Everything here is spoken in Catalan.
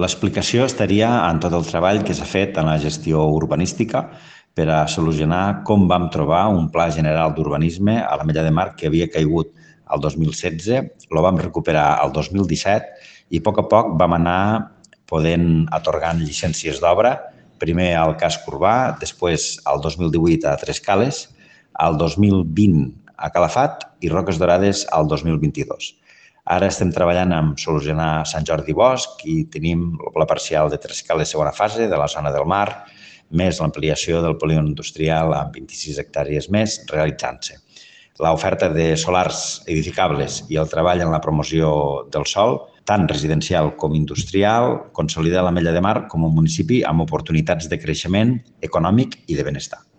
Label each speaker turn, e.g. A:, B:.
A: L'explicació estaria en tot el treball que s'ha fet en la gestió urbanística per a solucionar com vam trobar un pla general d'urbanisme a la Mella de Mar que havia caigut el 2016, el vam recuperar el 2017 i a poc a poc vam anar podent atorgant llicències d'obra, primer al casc urbà, després al 2018 a Tres Cales, al 2020 a Calafat i Roques Dorades al 2022. Ara estem treballant en solucionar Sant Jordi Bosch i tenim pla parcial de Tres Cales segona fase de la zona del mar, més l'ampliació del polígon industrial amb 26 hectàrees més realitzant-se. L'oferta de solars edificables i el treball en la promoció del sol, tant residencial com industrial, consolida la Mella de Mar com un municipi amb oportunitats de creixement econòmic i de benestar.